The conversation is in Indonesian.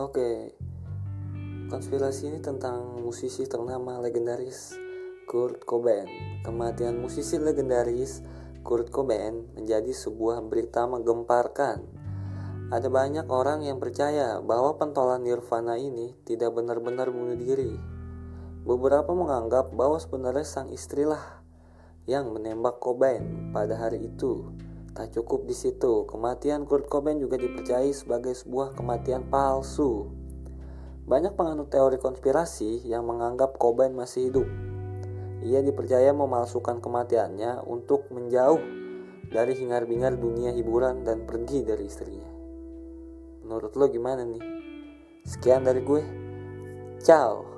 Oke, konspirasi ini tentang musisi ternama legendaris Kurt Cobain. Kematian musisi legendaris Kurt Cobain menjadi sebuah berita menggemparkan. Ada banyak orang yang percaya bahwa pentolan Nirvana ini tidak benar-benar bunuh diri. Beberapa menganggap bahwa sebenarnya sang istrilah yang menembak Cobain pada hari itu. Tak cukup di situ, kematian Kurt Cobain juga dipercayai sebagai sebuah kematian palsu. Banyak penganut teori konspirasi yang menganggap Cobain masih hidup. Ia dipercaya memalsukan kematiannya untuk menjauh dari hingar-bingar dunia hiburan dan pergi dari istrinya. Menurut lo gimana nih? Sekian dari gue. Ciao.